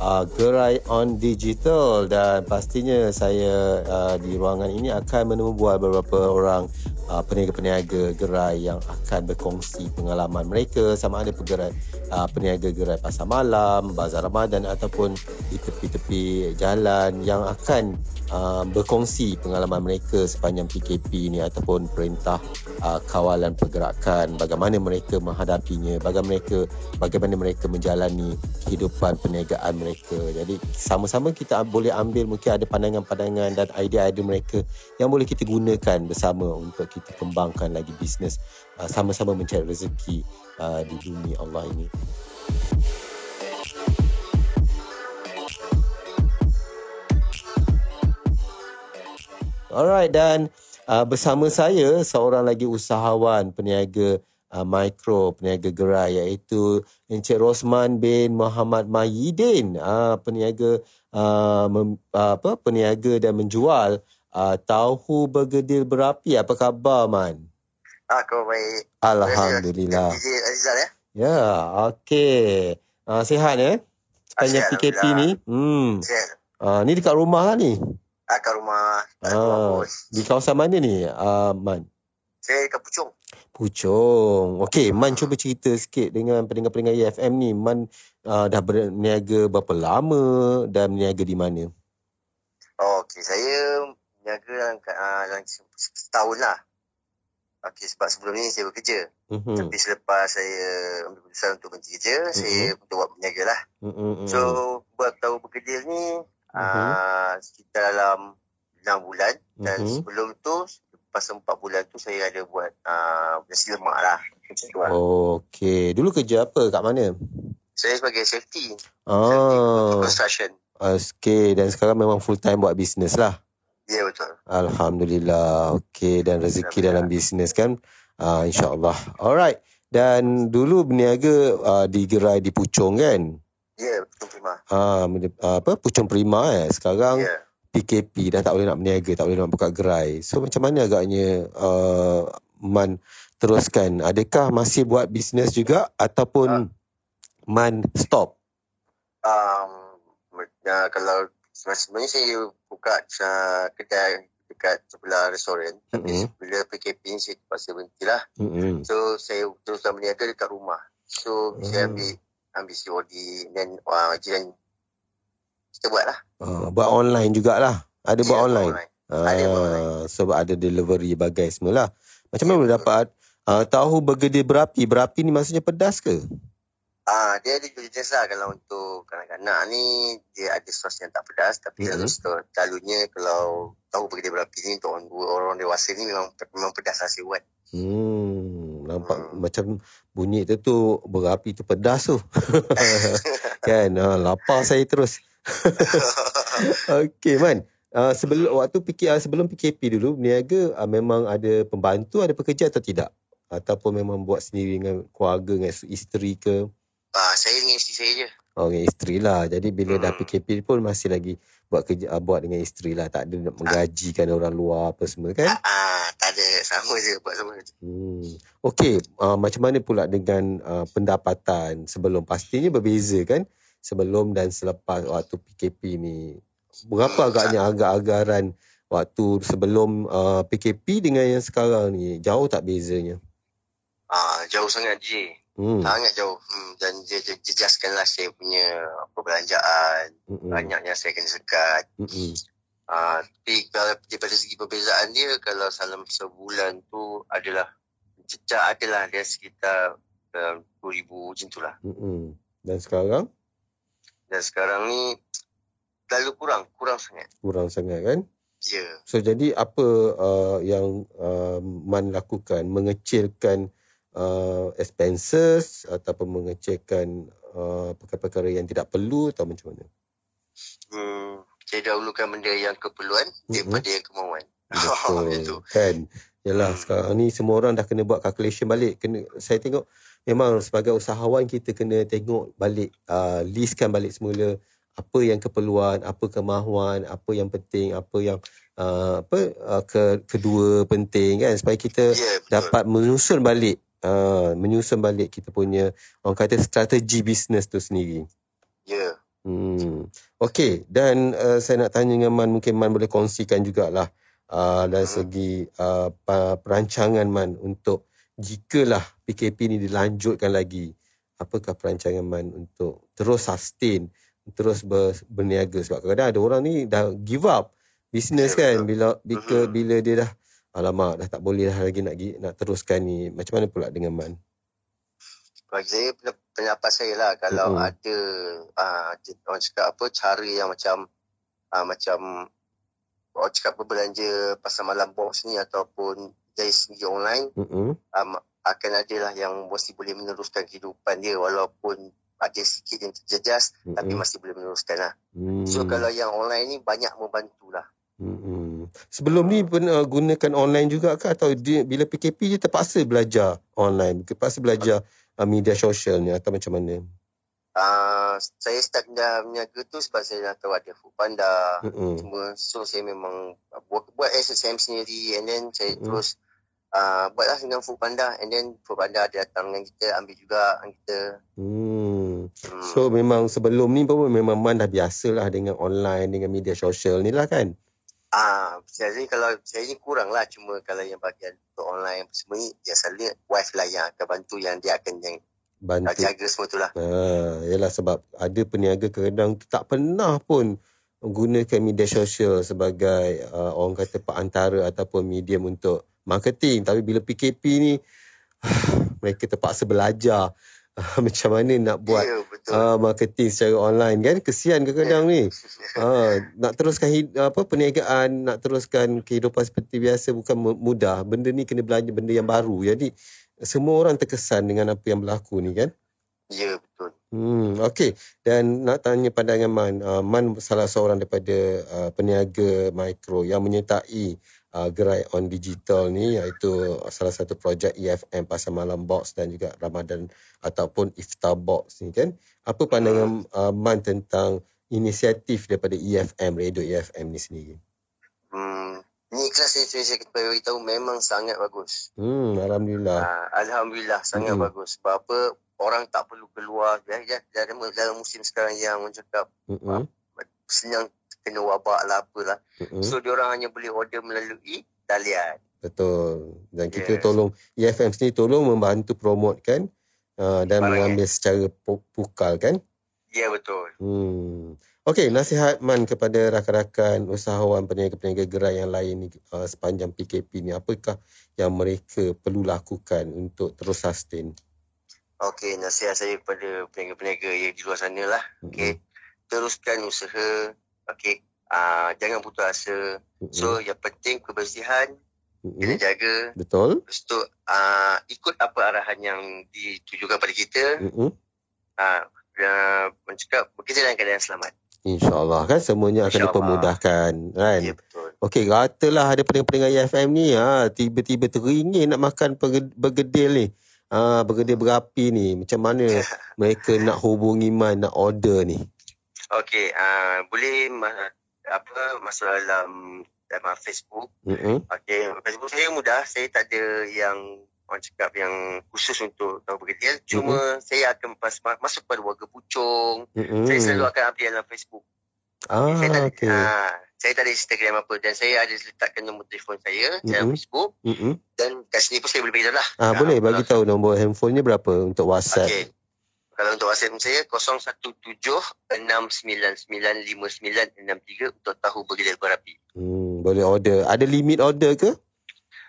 uh, Gerai on Digital dan pastinya saya uh, di ruangan ini akan menemui beberapa orang uh, peniaga-peniaga gerai yang akan berkongsi pengalaman mereka. Sama ada penggerai uh, peniaga gerai pasar malam, bazar Ramadan ataupun di tepi-tepi jalan yang akan uh, berkongsi pengalaman mereka sepanjang PKP ini ataupun perintah uh, kawalan pergerakan. Bagaimana mereka menghadapinya bagaimana mereka bagaimana mereka menjalani kehidupan perniagaan mereka jadi sama-sama kita boleh ambil mungkin ada pandangan-pandangan dan idea-idea mereka yang boleh kita gunakan bersama untuk kita kembangkan lagi bisnes uh, sama-sama mencari rezeki uh, di dunia Allah ini. Alright dan uh, bersama saya seorang lagi usahawan peniaga uh, mikro peniaga gerai iaitu Encik Rosman bin Muhammad Mayidin uh, peniaga uh, mem, uh, apa peniaga dan menjual uh, tahu bergedil berapi apa khabar man Ah, kau baik. Alhamdulillah. DJ Azizal ya? Ya, okey. Uh, sihat ya? Sepanjang Ah, sihat, PKP ni. Hmm. Sihat. Uh, ni dekat rumah lah ni. Ah, kat rumah. Ah, rumah di kawasan mana ni, uh, Man? Saya kat Puchong. Puchong. Okey, Man cuba cerita sikit dengan pendengar-pendengar EFM ni. Man uh, dah berniaga berapa lama dan berniaga di mana? Oh, okey. Saya berniaga dalam, uh, dalam setahun lah. Okey, sebab sebelum ni saya bekerja. Mhm. Tapi selepas saya ambil keputusan untuk berhenti kerja, saya untuk buat berniaga lah. Mhm. So, buat tahu berkedil ni, Mhm. uh, sekitar dalam 6 bulan. Dan Mhm. sebelum tu, lepas 4 bulan tu, saya ada buat uh, nasi lemak lah. Tu lah. Okey, dulu kerja apa? Kat mana? Saya sebagai safety. Ah, Safety construction. okey dan sekarang memang full time buat bisnes lah. Ya, betul. Alhamdulillah. Okey dan rezeki dalam bisnes kan. Uh, InsyaAllah. Alright. Dan dulu berniaga uh, di gerai di Puchong kan? Ya, betul prima. Ah, uh, apa Puchong Prima eh. Sekarang Ya. PKP dah tak boleh nak berniaga, tak boleh nak buka gerai. So macam mana agaknya uh, Man teruskan? Adakah masih buat bisnes juga ataupun Man stop? Um, uh, kalau sebenarnya saya buka uh, kedai dekat sebelah restoran. Tapi Mm-mm. bila PKP ni saya terpaksa berhenti lah. Mm-mm. So, saya teruskan berniaga dekat rumah. So, saya Hmm. ambil ambil COD dan uh, jiran kita buat lah. Uh, buat online jugalah. Ada buat Ya, online. Ada buat online. Ah, so ada delivery bagai semualah. Macam mana boleh dapat uh, tahu bergedil berapi? Berapi ni maksudnya pedas ke? Ah, dia ada dua jenis lah kalau untuk kanak-kanak ni dia ada sos yang tak pedas tapi Mhm. mm-hmm. selalunya kalau tahu pergi berapi ni untuk orang, orang dewasa ni memang memang pedas lah buat. Hmm, nampak Hmm. macam bunyi tu tu berapi tu pedas tu. kan, uh, lapar saya terus. Okey man. Uh, sebelum waktu PK, uh, sebelum PKP dulu berniaga uh, memang ada pembantu ada pekerja atau tidak? Ataupun memang buat sendiri dengan keluarga dengan isteri ke? Ah, saya dengan isteri saya je. Oh, dengan isteri lah. Jadi bila dah Hmm. PKP pun masih lagi buat kerja uh, buat dengan isteri lah. Tak ada nak menggajikan orang luar apa semua kan? Ah, tak ada sama je buat sama je. Hmm. Okey, uh, macam mana pula dengan uh, pendapatan sebelum pastinya berbeza kan? Sebelum dan selepas waktu PKP ni. Berapa Hmm, agaknya agak-agaran waktu sebelum uh, PKP dengan yang sekarang ni? Jauh tak bezanya? Ah, jauh sangat je. Hmm. Sangat jauh. Hmm, dan dia je- jejaskanlah saya punya perbelanjaan. Mm-mm. Banyaknya saya kena sekat. Mm-mm. Ah, tapi kalau daripada segi perbezaan dia kalau dalam sebulan tu adalah jejak adalah dia sekitar uh, 2000 macam tu lah. Mm-mm. Dan sekarang Dan sekarang ni terlalu kurang, kurang sangat. kurang sangat kan? Ya. So jadi apa uh, yang uh, Man lakukan? Mengecilkan uh, expenses ataupun mengecilkan uh, perkara-perkara yang tidak perlu atau macam mana? Hmm, saya dahulukan benda yang keperluan Mm-mm. daripada yang kemauan. Betul. Kan? Yalah Hmm. sekarang ni semua orang dah kena buat calculation balik. Kena saya tengok memang sebagai usahawan kita kena tengok balik uh, listkan balik semula apa yang keperluan, apa kemahuan, apa yang penting, apa yang uh, apa uh, ke, kedua penting kan supaya kita Ya, betul. dapat menyusun balik uh, menyusun balik kita punya orang kata strategi bisnes tu sendiri. Ya. Hmm. Okey dan uh, saya nak tanya dengan Man mungkin Man boleh kongsikan jugalah uh, dari Hmm. segi uh, perancangan Man untuk jikalah PKP ni dilanjutkan lagi apakah perancangan Man untuk terus sustain terus ber, berniaga sebab kadang-kadang ada orang ni dah give up bisnes Ya, kan betul. bila bila, Mhm. bila dia dah alamak dah tak boleh dah lagi nak nak teruskan ni macam mana pula dengan Man Bagi saya pen- pendapat saya lah kalau Mm-mm. ada uh, orang cakap apa cara yang macam uh, macam orang cakap apa belanja pasar malam box ni ataupun dari segi online Mm-mm. um, akan ada lah yang mesti boleh meneruskan kehidupan dia walaupun ada sikit yang terjejas Mm-mm. tapi masih boleh meneruskan lah. Hmm. So kalau yang online ni banyak membantu lah. Hmm. Sebelum ni pernah gunakan online juga ke atau dia, bila PKP dia terpaksa belajar online, terpaksa belajar uh, media sosial ni atau macam mana? Uh, saya start dah berniaga tu sebab saya dah tahu ada food panda Hmm. semua. So saya memang buat, buat SSM sendiri and then saya Mm-mm. terus uh, buatlah dengan food panda and then food panda ada datang dengan kita ambil juga dengan kita. Hmm. Hmm. So memang sebelum ni pun memang Man dah biasalah dengan online dengan media sosial ni lah kan? Ah, jadi kalau saya ni kurang lah cuma kalau yang bahagian untuk online semua ni selalu wife lah yang akan bantu yang dia akan yang Bantu. jaga semua tu lah. Ha, yalah sebab ada peniaga kadang tak pernah pun gunakan media sosial sebagai uh, orang kata perantara ataupun medium untuk marketing. Tapi bila PKP ni mereka terpaksa belajar macam mana nak buat Ya, betul. uh, marketing secara online. Kan? Kesian kadang-kadang ni. Uh, nak teruskan hid- apa perniagaan nak teruskan kehidupan seperti biasa bukan mu- mudah. Benda ni kena belajar benda yang baru. Jadi semua orang terkesan dengan apa yang berlaku ni kan ya, betul. Hmm, okey. Dan nak tanya pandangan Man. Uh, Man salah seorang daripada uh, peniaga mikro yang menyertai uh, gerai on digital ni iaitu salah satu projek EFM Pasar Malam Box dan juga Ramadan ataupun Iftar Box ni kan. Apa pandangan uh, Man tentang inisiatif daripada EFM, Radio EFM ni sendiri? Hmm, ni kelas saya, saya beritahu memang sangat bagus. Hmm, Alhamdulillah. Ah, Alhamdulillah sangat Mm-mm. bagus. Sebab apa orang tak perlu keluar ya, ya, dalam, dalam musim sekarang yang orang cakap Mm-mm. senang kena wabak lah apalah. Mm-mm. So diorang hanya boleh order melalui talian. Betul. Dan kita Yes. tolong EFM sini tolong membantu promote kan uh, dan Barang, mengambil secara pu- pukal kan. Ya betul. Hmm. Okey, nasihat Man kepada rakan-rakan usahawan peniaga-peniaga gerai yang lain ni uh, sepanjang PKP ni apakah yang mereka perlu lakukan untuk terus sustain? Okey, nasihat saya kepada peniaga-peniaga yang di luar sana lah. Mm-mm. Okey, teruskan usaha. Okey, ah jangan putus asa. Mm-mm. So yang penting kebersihan kena Mm-mm. jaga. Betul? Lepas tu ah ikut apa arahan yang ditujukan pada kita. Mm-mm. Ah uh, mencakap kita dalam keadaan selamat. InsyaAllah kan semuanya akan InsyaAllah. dipermudahkan kan. Ya betul. Okey, katalah ada pendengar-pendengar EFM ni ha, tiba-tiba teringin nak makan bergedil ni. Ha, bergedil berapi ni. Macam mana mereka nak hubungi Man, nak order ni? Okey, ah boleh ma- apa masuk dalam dalam Facebook. Mm-mm. Okey, Facebook saya mudah. Saya tak ada yang orang cakap yang khusus untuk tahu bergedil. Cuma saya akan pas, masuk pada warga pucung. Mm-mm. Saya selalu akan update dalam Facebook. Ah, saya tak ada, okey. ah, saya tak ada Instagram apa dan saya ada letakkan nombor telefon saya dalam Mm-mm. Facebook Mm-mm. dan kat sini pun saya boleh beritahu lah. Ah, Ah, boleh bagi tahu nombor handphonenya berapa untuk WhatsApp. Okey. Kalau untuk WhatsApp saya 0176995963 untuk tahu bergedil berapi. Hmm, boleh order. Ada limit order ke?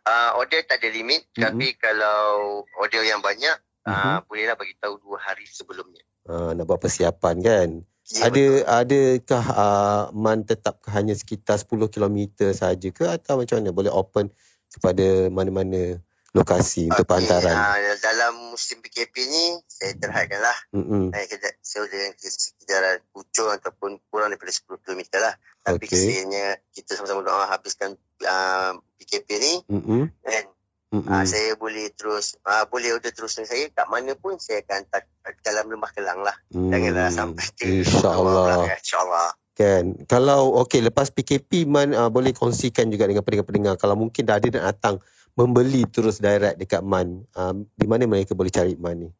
Uh, order tak ada limit Mhm. tapi kalau order yang banyak Mhm. uh, bolehlah bagi tahu dua hari sebelumnya. Ah, nak buat persiapan kan? Ya, ada betul. adakah uh, Man tetap hanya sekitar 10 km saja ke atau macam mana? Boleh open kepada mana-mana lokasi untuk Okey, penghantaran. ah, dalam musim PKP ni, saya terhadkan lah. Mm-mm. Naik kerja, saya dengan sekitar Puchong ataupun kurang daripada 10 km lah. Tapi Okey. sekiranya kita sama-sama doa habiskan uh, PKP ni, Mm-mm. kan, Mm-mm. uh, saya boleh terus, uh, boleh order terus dengan saya, kat mana pun saya akan hantar dalam lembah kelang lah. Hmm, Janganlah sampai ke InsyaAllah. InsyaAllah. Kan Kalau okey Lepas PKP Man uh, boleh kongsikan juga Dengan pendengar-pendengar Kalau mungkin dah ada nak datang Membeli terus direct Dekat Man um, Di mana mereka boleh cari Man ni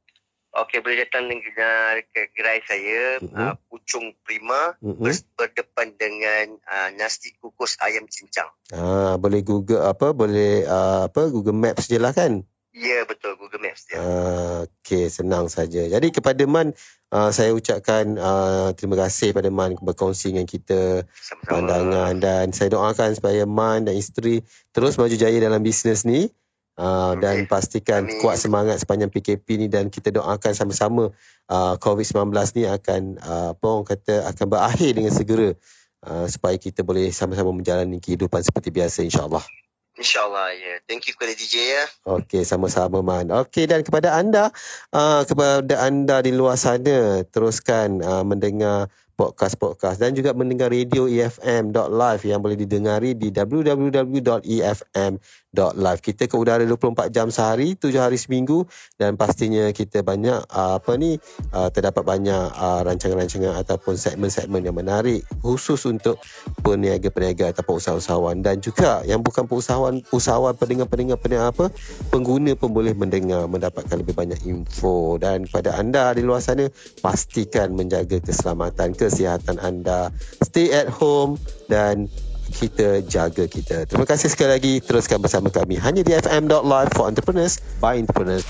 Okey, boleh datang dengan ke gerai saya, Mhm. uh, Puchong Prima, Mm-mm. ber- berdepan dengan uh, nasi kukus ayam cincang. Ah, Boleh Google apa Boleh uh, apa Google Maps je lah kan Ya, betul. Maps dia. Ah, Okey senang saja Jadi kepada Man uh, Saya ucapkan uh, Terima kasih pada Man Berkongsi dengan kita Sama-sama. pandangan dan saya doakan supaya Man dan isteri terus maju jaya dalam bisnes ni uh, dan Okey. pastikan Amin. kuat semangat sepanjang PKP ni dan kita doakan sama-sama uh, COVID-19 ni akan uh, apa orang kata akan berakhir dengan segera uh, supaya kita boleh sama-sama menjalani kehidupan seperti biasa insyaallah. InsyaAllah, ya. Thank you kepada DJ ya. Okey, sama-sama Man. Okey dan kepada anda, uh, kepada anda di luar sana, teruskan uh, mendengar podcast-podcast dan juga mendengar radio EFM.live yang boleh didengari di www.efm.live. Kita ke udara 24 jam sehari, 7 hari seminggu dan pastinya kita banyak uh, apa ni uh, terdapat banyak uh, rancangan-rancangan ataupun segmen-segmen yang menarik khusus untuk peniaga-peniaga ataupun usahawan dan juga yang bukan usahawan usahawan pendengar-pendengar pendengar apa pengguna pun boleh mendengar mendapatkan lebih banyak info dan kepada anda di luar sana pastikan menjaga keselamatan kesihatan anda stay at home dan kita jaga kita. Terima kasih sekali lagi teruskan bersama kami hanya di fm.live for entrepreneurs by entrepreneurs.